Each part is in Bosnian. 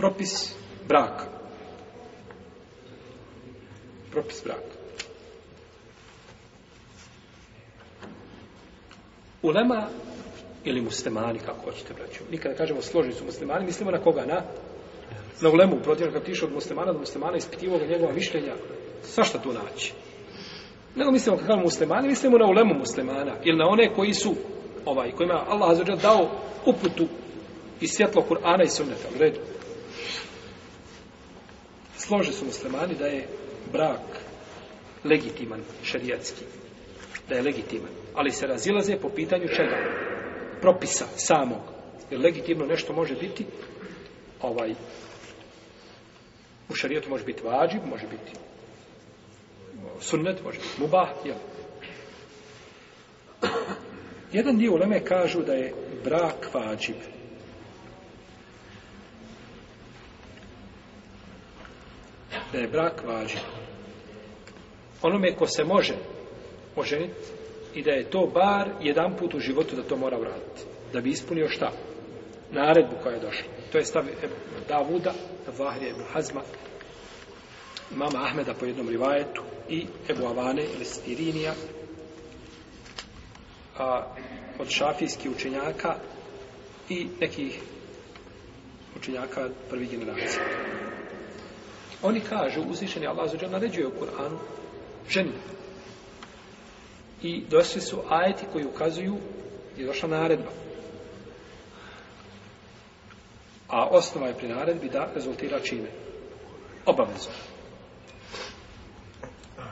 propis braka. Propis braka. Ulema ili muslimani, kako hoćete, braću. Mi kada kažemo složni su muslimani, mislimo na koga? Na, na ulemu, protiv kada tiše od muslimana do muslimana ispitivoga njegova mišljenja. Sa šta tu naći? Nego mislimo kada kažemo muslimani, mislimo na ulemu muslimana ili na one koji su ovaj, kojima Allah azuđa dao uputu i svjetlo Kur'ana i sunneta. U redu. Slože su muslimani da je brak legitiman šerijatski. Da je legitiman. Ali se razilaze po pitanju čega? Propisa samog. Jer legitimno nešto može biti ovaj u šarijetu može biti vađib, može biti sunnet, može biti mubah, jel? Jedan dio u Leme kažu da je brak vađib, da je brak važan onome ko se može oženiti i da je to bar jedan put u životu da to mora vratiti da bi ispunio šta naredbu koja je došla to je stav Davuda Vahrija Ibn Hazma mama Ahmeda po jednom rivajetu i Ebu Avane Irinija a, od šafijskih učenjaka i nekih učenjaka prvi generacije. Oni kažu, uzvišeni Allah za džel naređuje u Kur'anu ženi. I došli su ajeti koji ukazuju i došla naredba. A osnova je pri naredbi da rezultira čime? Obavezno.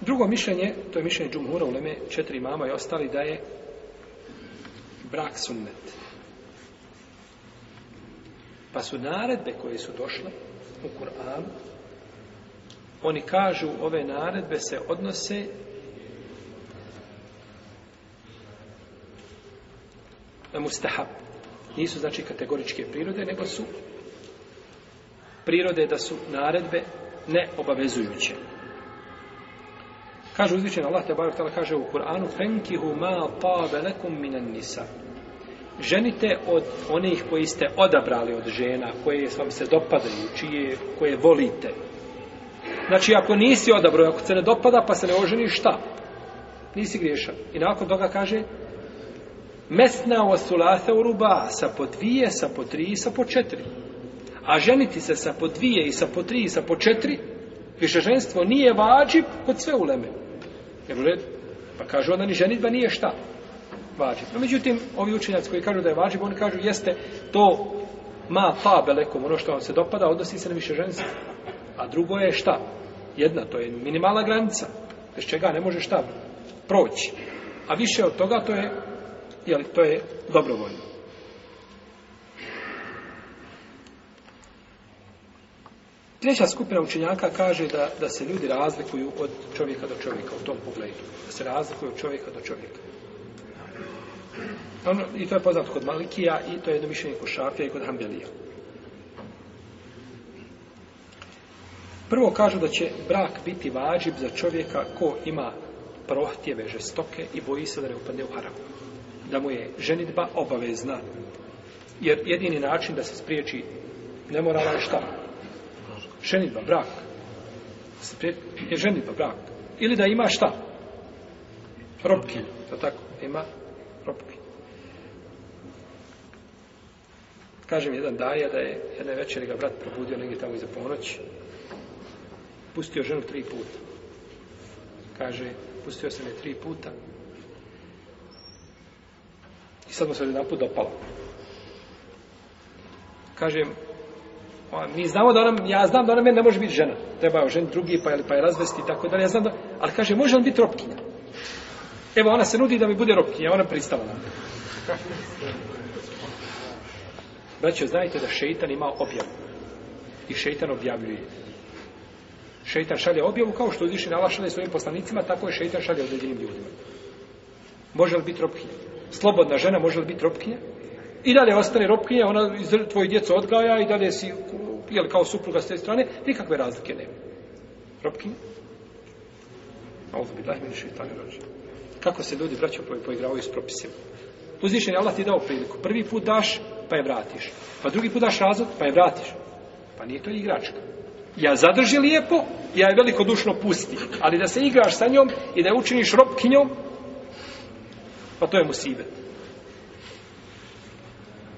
Drugo mišljenje, to je mišljenje Džumhura u Leme, četiri mama i ostali, da je brak sunnet. Pa su naredbe koje su došle u Kur'anu oni kažu ove naredbe se odnose na mustahab. Nisu znači kategoričke prirode, nego su prirode da su naredbe neobavezujuće. Kaže uzvičen Allah, te barak kaže u Kur'anu, Fenkihu ma tabe lekum minan nisa. Ženite od onih koji ste odabrali od žena, koje vam se dopadaju, čije, koje volite, Znači, ako nisi odabro, ako se ne dopada, pa se ne oženi, šta? Nisi griješan. I nakon toga kaže, mesna u asulata u ruba, sa po dvije, sa po tri i sa po četiri. A ženiti se sa po dvije i sa po tri i sa po četiri, višeženstvo nije vađib kod sve uleme. Jer u redu, pa kaže onda ni ženitba nije šta? Vađib. No, međutim, ovi učenjaci koji kažu da je vađib, oni kažu, jeste to ma fa belekom, ono što vam se dopada, odnosi se na više ženstvo. A drugo je šta? Jedna, to je minimalna granica. Bez čega ne može šta proći. A više od toga to je, jel, to je dobrovoljno. Treća skupina učenjaka kaže da, da se ljudi razlikuju od čovjeka do čovjeka u tom pogledu. Da se razlikuju od čovjeka do čovjeka. Ono, I to je poznato kod Malikija i to je jedno mišljenje kod Šafija i kod Hanbelija. Prvo kažu da će brak biti vađib za čovjeka ko ima prohtjeve žestoke i boji se da ne upadne u haram. Da mu je ženitba obavezna. Jer jedini način da se spriječi nemorala je šta? Ženitba, brak. Je ženitba, brak. Ili da ima šta? Robke. Da tako, ima robke. Kažem jedan daja da je jedne večeri ga brat probudio negdje tamo iza ponoći pustio ženu tri puta. Kaže, pustio sam je tri puta. I sad mu se jedan put dopala. Kaže, mi znamo da ona, ja znam da ona meni ne može biti žena. Treba je ženi drugi, pa je, pa je razvesti i tako dalje. Ja znam da, ali kaže, može li biti ropkinja? Evo, ona se nudi da mi bude ropkinja, ona pristala nam. Braćo, znajte da šeitan ima objavu. I šeitan objavljuje. Šeitan šalje objavu, kao što uzviše na Allah svojim poslanicima, tako je šeitan šalje određenim ljudima. Može li biti ropkinja? Slobodna žena može li biti ropkinja? I dalje ostane ropkinja, ona iz tvoje djeco odgaja i dalje si jel, kao supruga s te strane, nikakve razlike nema. Ropkinja? Ovo bi daj mi šeitan Kako se ljudi vraćaju po, poigravaju s propisima? Uzvišen je Allah ti dao priliku. Prvi put daš, pa je vratiš. Pa drugi put daš razlog, pa je vratiš. Pa nije to igračka. Ja zadrži lijepo, ja je veliko dušno pusti. Ali da se igraš sa njom i da je učiniš robkinjom, pa to je musibet.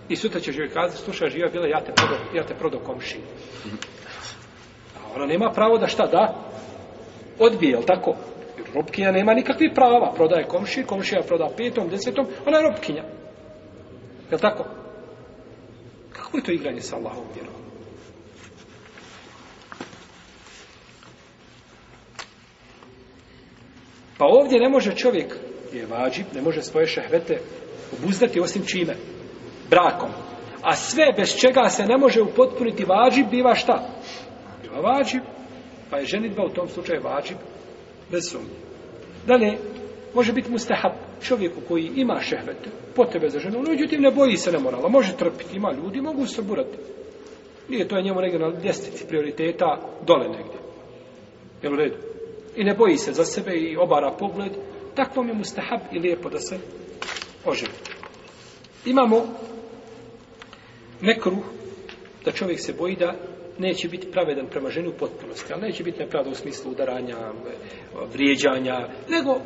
I sutra će živjeti kazati, slušaj, živa bila, ja te prodo, ja te prodo komši. A ona nema pravo da šta da? Odbije, jel tako? Robkinja nema nikakvih prava. Prodaje komši, komšija proda petom, desetom, ona je robkinja. Jel tako? Kako je to igranje sa Allahom vjerom? Pa ovdje ne može čovjek, je vađib, ne može svoje šehvete obuzdati osim čime? Brakom. A sve bez čega se ne može upotpuniti vađib, biva šta? Biva vađib. Pa je ženitba u tom slučaju vađib bez sumnje. Dalje, može biti mustahab čovjeku koji ima šehvete, potrebe za ženu, no međutim ne boji se nemorala, može trpiti, ima ljudi, mogu se burati. Nije to je njemu regionalni destici prioriteta dole negdje. Jel u redu? i ne boji se za sebe i obara pogled, takvo mi je mustahab i lijepo da se oživi. Imamo nekru da čovjek se boji da neće biti pravedan prema ženu u potpunosti, ali neće biti nepravda u smislu udaranja, vrijeđanja, nego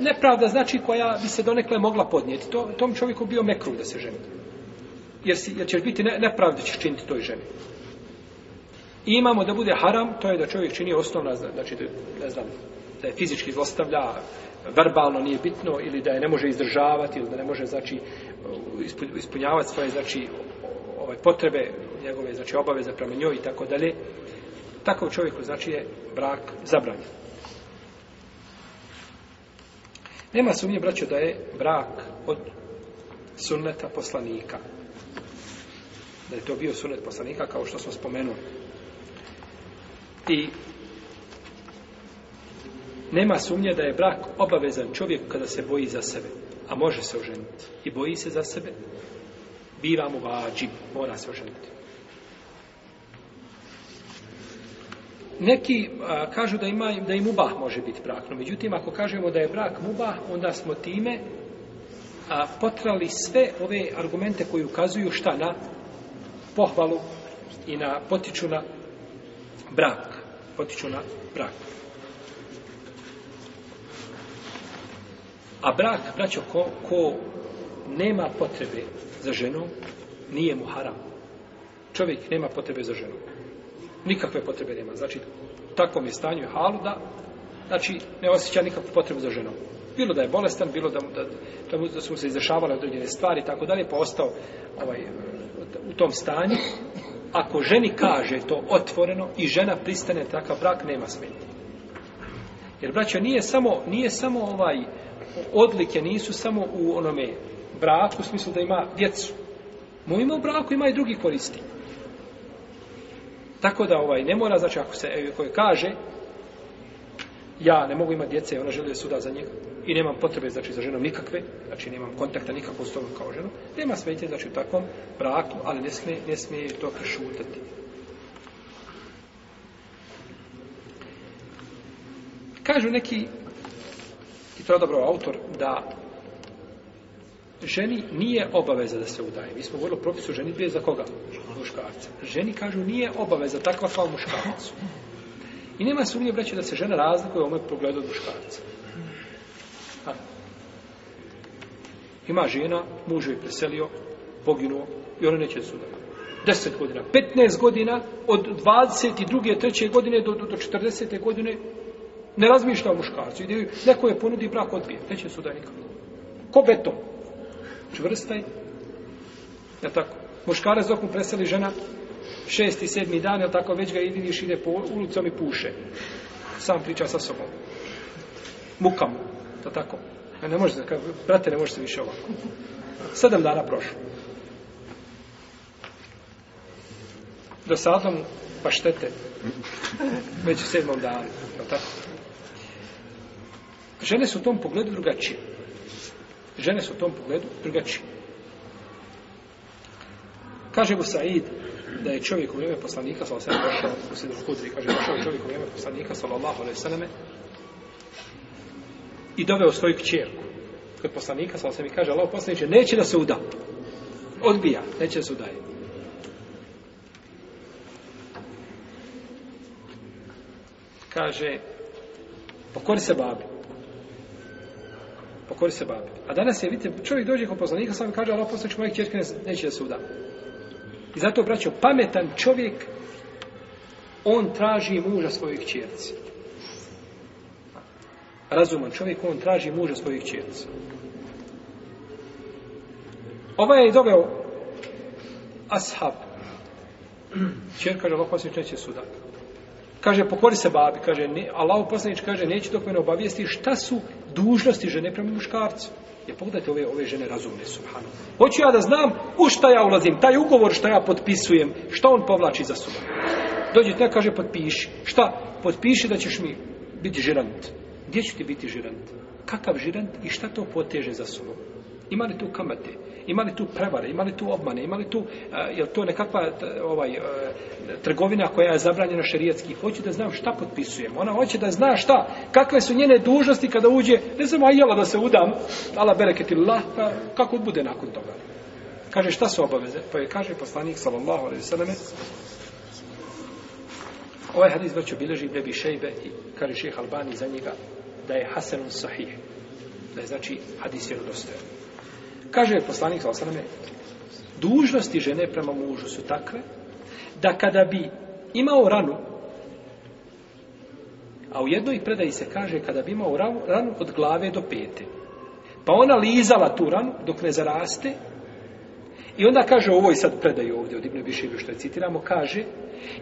nepravda znači koja bi se donekle mogla podnijeti. To, tom čovjeku bio mekru da se ženi. Jer, si, jer ćeš biti ne, nepravda ćeš činiti toj ženi imamo da bude haram, to je da čovjek čini osnovna, znači da, ne znam, da je fizički zlostavlja, verbalno nije bitno, ili da je ne može izdržavati, ili da ne može, znači, uh, ispunjavati svoje, znači, ovaj, potrebe, njegove, znači, obaveze prema njoj i tako dalje. Takav čovjeku, znači, je brak zabranjen. Nema sumnje, braćo, da je brak od sunneta poslanika. Da je to bio sunnet poslanika, kao što smo spomenuli. I nema sumnje da je brak obavezan čovjek kada se boji za sebe, a može se oženiti. I boji se za sebe, biva mu vađib, mora se oženiti. Neki a, kažu da ima da im mubah može biti brak, no međutim ako kažemo da je brak mubah, onda smo time a, potrali sve ove argumente koji ukazuju šta na pohvalu i na potiču na brak potiču na brak. A brak, braćo, ko, ko nema potrebe za ženom, nije mu haram. Čovjek nema potrebe za ženom. Nikakve potrebe nema. Znači, u takvom je stanju halu da, znači, ne osjeća nikakvu potrebu za ženom. Bilo da je bolestan, bilo da, da, da, da su mu se izrašavale određene stvari, tako dalje, pa ostao ovaj, u tom stanju, ako ženi kaže to otvoreno i žena pristane takav brak, nema smetnje. Jer, braćo, nije samo, nije samo ovaj, odlike nisu samo u onome braku, u smislu da ima djecu. Mu ima u braku, ima i drugi koristi. Tako da, ovaj, ne mora, znači, ako se, koje kaže, ja ne mogu imati djece, ona želi da suda za njega i nemam potrebe znači, za ženom nikakve, znači nemam kontakta nikakvog s tobom kao ženom, nema smetje znači, u takvom braku, ali ne smije, ne smije to prešutati. Kažu neki, i to je dobro autor, da ženi nije obaveza da se udaje. Mi smo govorili o propisu ženi bez za koga? Muškarca. Ženi kažu nije obaveza takva kao muškarcu. I nema sumnje, braće, da se žena razlikuje u ovom pogledu od muškarca. Ima žena, mužu je preselio, poginuo, i ona neće suda. 10 godina, 15 godina, od 22. 3. godine do, do, do 40. godine, ne razmišlja o muškarcu. Ide, neko je ponudi brak od dvije, neće suda nikom. Ko beton? Čvrsta je. Ja tako. Muškarac dok mu preseli žena, šesti, sedmi dan, jel tako, već ga vidiš ide po ulicom i puše. Sam priča sa sobom. Mukam, to tako. A e, ne može, kao, brate, ne može se više ovako. Sedam dana prošlo. Do sadom, pa štete. Već u sedmom danu, jel tako? Žene su u tom pogledu drugačije. Žene su u tom pogledu drugačije. Kaže mu Said, da je čovjek u vrijeme poslanika sallallahu alejhi ve sellem došao u sedmi kutri kaže došao čovjek u vrijeme poslanika sallallahu alejhi ve selleme i doveo svoju kćerku kod poslanika sallallahu alejhi ve sellem kaže Allahu neće da se uda odbija neće da se udaje kaže pokori se babi pokori se babi a danas je vidite čovjek dođe kod poslanika sallallahu alejhi ve sellem kaže Allahu posle moje kćerke neće da se uda I zato, braćo, pametan čovjek, on traži muža svojih čerci. Razuman čovjek, on traži muža svojih čerci. Ovaj je doveo ashab. Čer kaže, Allah posljednič neće sudak. Kaže, pokori se babi. Kaže, ne, Allah posljednič kaže, neće dok me ne obavijesti šta su dužnosti žene prema muškarcu. Je, pogledajte ove, ove žene razumne, subhano. Hoću ja da znam u šta ja ulazim, taj ugovor što ja potpisujem, što on povlači za sobom. Dođe te, kaže, potpiši. Šta? Potpiši da ćeš mi biti žirant. Gdje ću ti biti žirant? Kakav žirant i šta to poteže za sobom? Ima li tu kamate? ima li tu prevare, ima li tu obmane, ima li tu, uh, e, je li to nekakva uh, ovaj, uh, trgovina koja je zabranjena šarijetski, hoće da znam šta potpisujem, ona hoće da zna šta, kakve su njene dužnosti kada uđe, ne znam, a jela da se udam, ala bereket illah, pa kako bude nakon toga? Kaže, šta su obaveze? Pa je kaže poslanik, sallallahu alaihi sallam, ovaj hadis već obilježi Bebi Šejbe i kaže šeha Albani za njega da je Hasanun Sahih. Da je znači hadis je rodostojan kaže je poslanik Osrame, dužnosti žene prema mužu su takve, da kada bi imao ranu, a u jednoj predaji se kaže kada bi imao ranu, ranu od glave do pete, pa ona lizala tu ranu dok ne zaraste, I onda kaže ovo i sad predaj ovdje od Ibne Biševi što je citiramo, kaže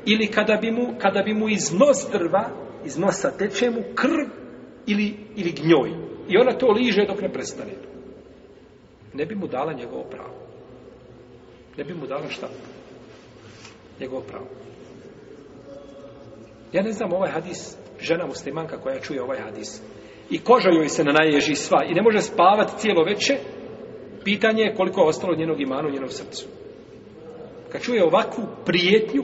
ili kada bi mu, kada bi mu iz nos drva, iz nosa teče mu krv ili, ili gnjoj. I ona to liže dok ne prestane ne bi mu dala njegovo pravo. Ne bi mu dala šta? Njegovo pravo. Ja ne znam ovaj hadis, žena muslimanka koja čuje ovaj hadis, i koža joj se na naježi sva, i ne može spavati cijelo veče, pitanje je koliko je ostalo njenog imana u njenom srcu. Kad čuje ovakvu prijetnju,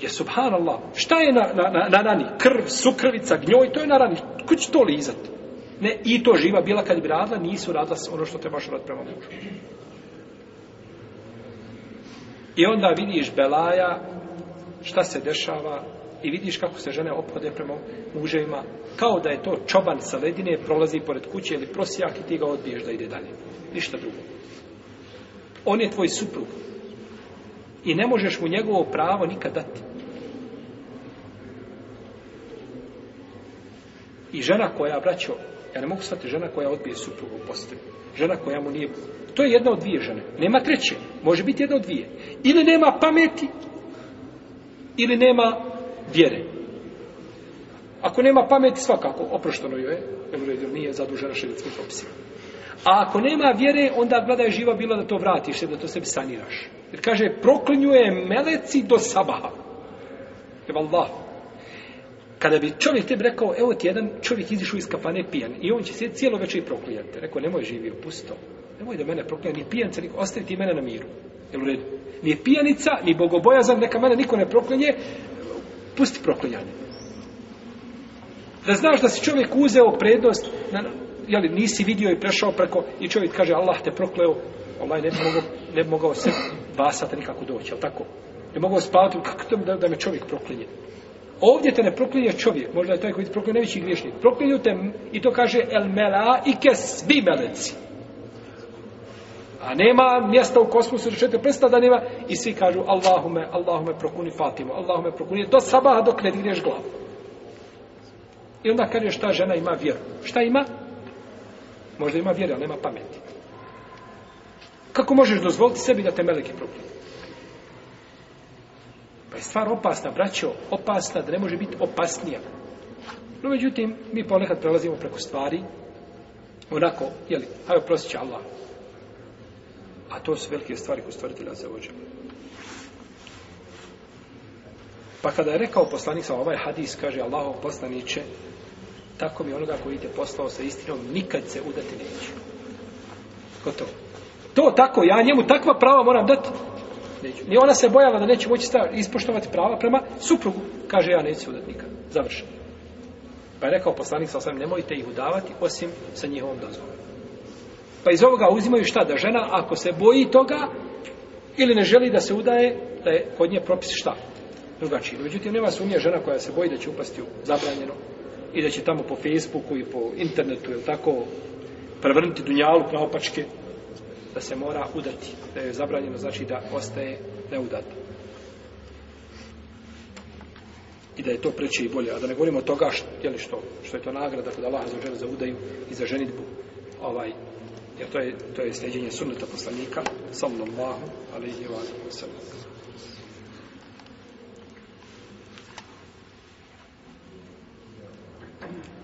je subhanallah, šta je na, na, na, na rani? Krv, sukrvica, gnjoj, to je na rani. Kako će to lizati? Ne, i to živa bila kad bi radila, nisu radila ono što trebaš raditi prema mužu. I onda vidiš Belaja, šta se dešava, i vidiš kako se žene opode prema muževima, kao da je to čoban sa ledine, prolazi pored kuće ili prosijak i ti ga odbiješ da ide dalje. Ništa drugo. On je tvoj suprug. I ne možeš mu njegovo pravo nikad dati. I žena koja, braćo, Ja ne mogu shvatiti žena koja odbije suprugu u postelju. Žena koja mu nije... To je jedna od dvije žene. Nema treće. Može biti jedna od dvije. Ili nema pameti, ili nema vjere. Ako nema pameti, svakako, oprošteno joj je. Jer uredio nije zadužena šedetskim propisima. A ako nema vjere, onda gleda je živa bila da to vratiš, da to sebi saniraš. Jer kaže, proklinjuje meleci do sabaha. Jer Allah, Kada bi čovjek tebi rekao, evo ti jedan čovjek izišao iz kafane pijan i on će se cijelo večer proklijati. Rekao, nemoj živio, pusto. Nemoj da mene proklijati, ni pijanca, ni ostavi ti mene na miru. Jel u redu? Ni pijanica, ni bogobojazan, neka mene niko ne proklinje, pusti proklijanje. Da znaš da si čovjek uzeo prednost, na, jeli, nisi vidio i prešao preko, i čovjek kaže, Allah te prokleo, onaj ne bi mogao, ne bi mogao se basati nikako doći, jel tako? Ne mogao spavati, kako to da, da me čovjek proklinje? Ovdje te ne proklinje čovjek, možda je taj koji te proklinje najveći griješnik. Proklinju te, i to kaže, el mela ike svi meleci. A nema mjesta u kosmosu, rečete, predstav da nema, i svi kažu, Allahume, Allahume, prokuni Fatimu, Allahume, prokuni, do sabaha dok ne digneš glavu. I onda kaže, šta žena ima vjeru? Šta ima? Možda ima vjeru, ali nema pameti. Kako možeš dozvoliti sebi da te meleke proklinje? je stvar opasna, braćo, opasna, da ne može biti opasnija. No, međutim, mi ponekad prelazimo preko stvari, onako, jeli, hajde, prosit Allah. A to su velike stvari koje stvaritelja se ođe. Pa kada je rekao poslanik sa ovaj hadis, kaže Allah, poslaniće, tako mi onoga koji te poslao sa istinom, nikad se udati neće. Gotovo. To tako, ja njemu takva prava moram dati, neću. I ona se bojala da neće moći ispoštovati prava prema suprugu. Kaže, ja neću udati nikad. Završeno. Pa je rekao poslanik sa osam, nemojte ih udavati osim sa njihovom dozvolom. Pa iz ovoga uzimaju šta da žena, ako se boji toga, ili ne želi da se udaje, da je kod nje propis šta? Drugačiji. Međutim, nema sumnje žena koja se boji da će upasti u zabranjeno i da će tamo po Facebooku i po internetu, ili tako, prevrniti dunjalu, pravopačke, da se mora udati, da je zabranjeno znači da ostaje neudata. I da je to preće i bolje. A da ne govorimo toga što, je li što, što je to nagrada kod Allaha za žene za udaju i za ženitbu. Ovaj, jer to je, to je sljeđenje sunnata poslanika, sallallahu alaihi wa sallam.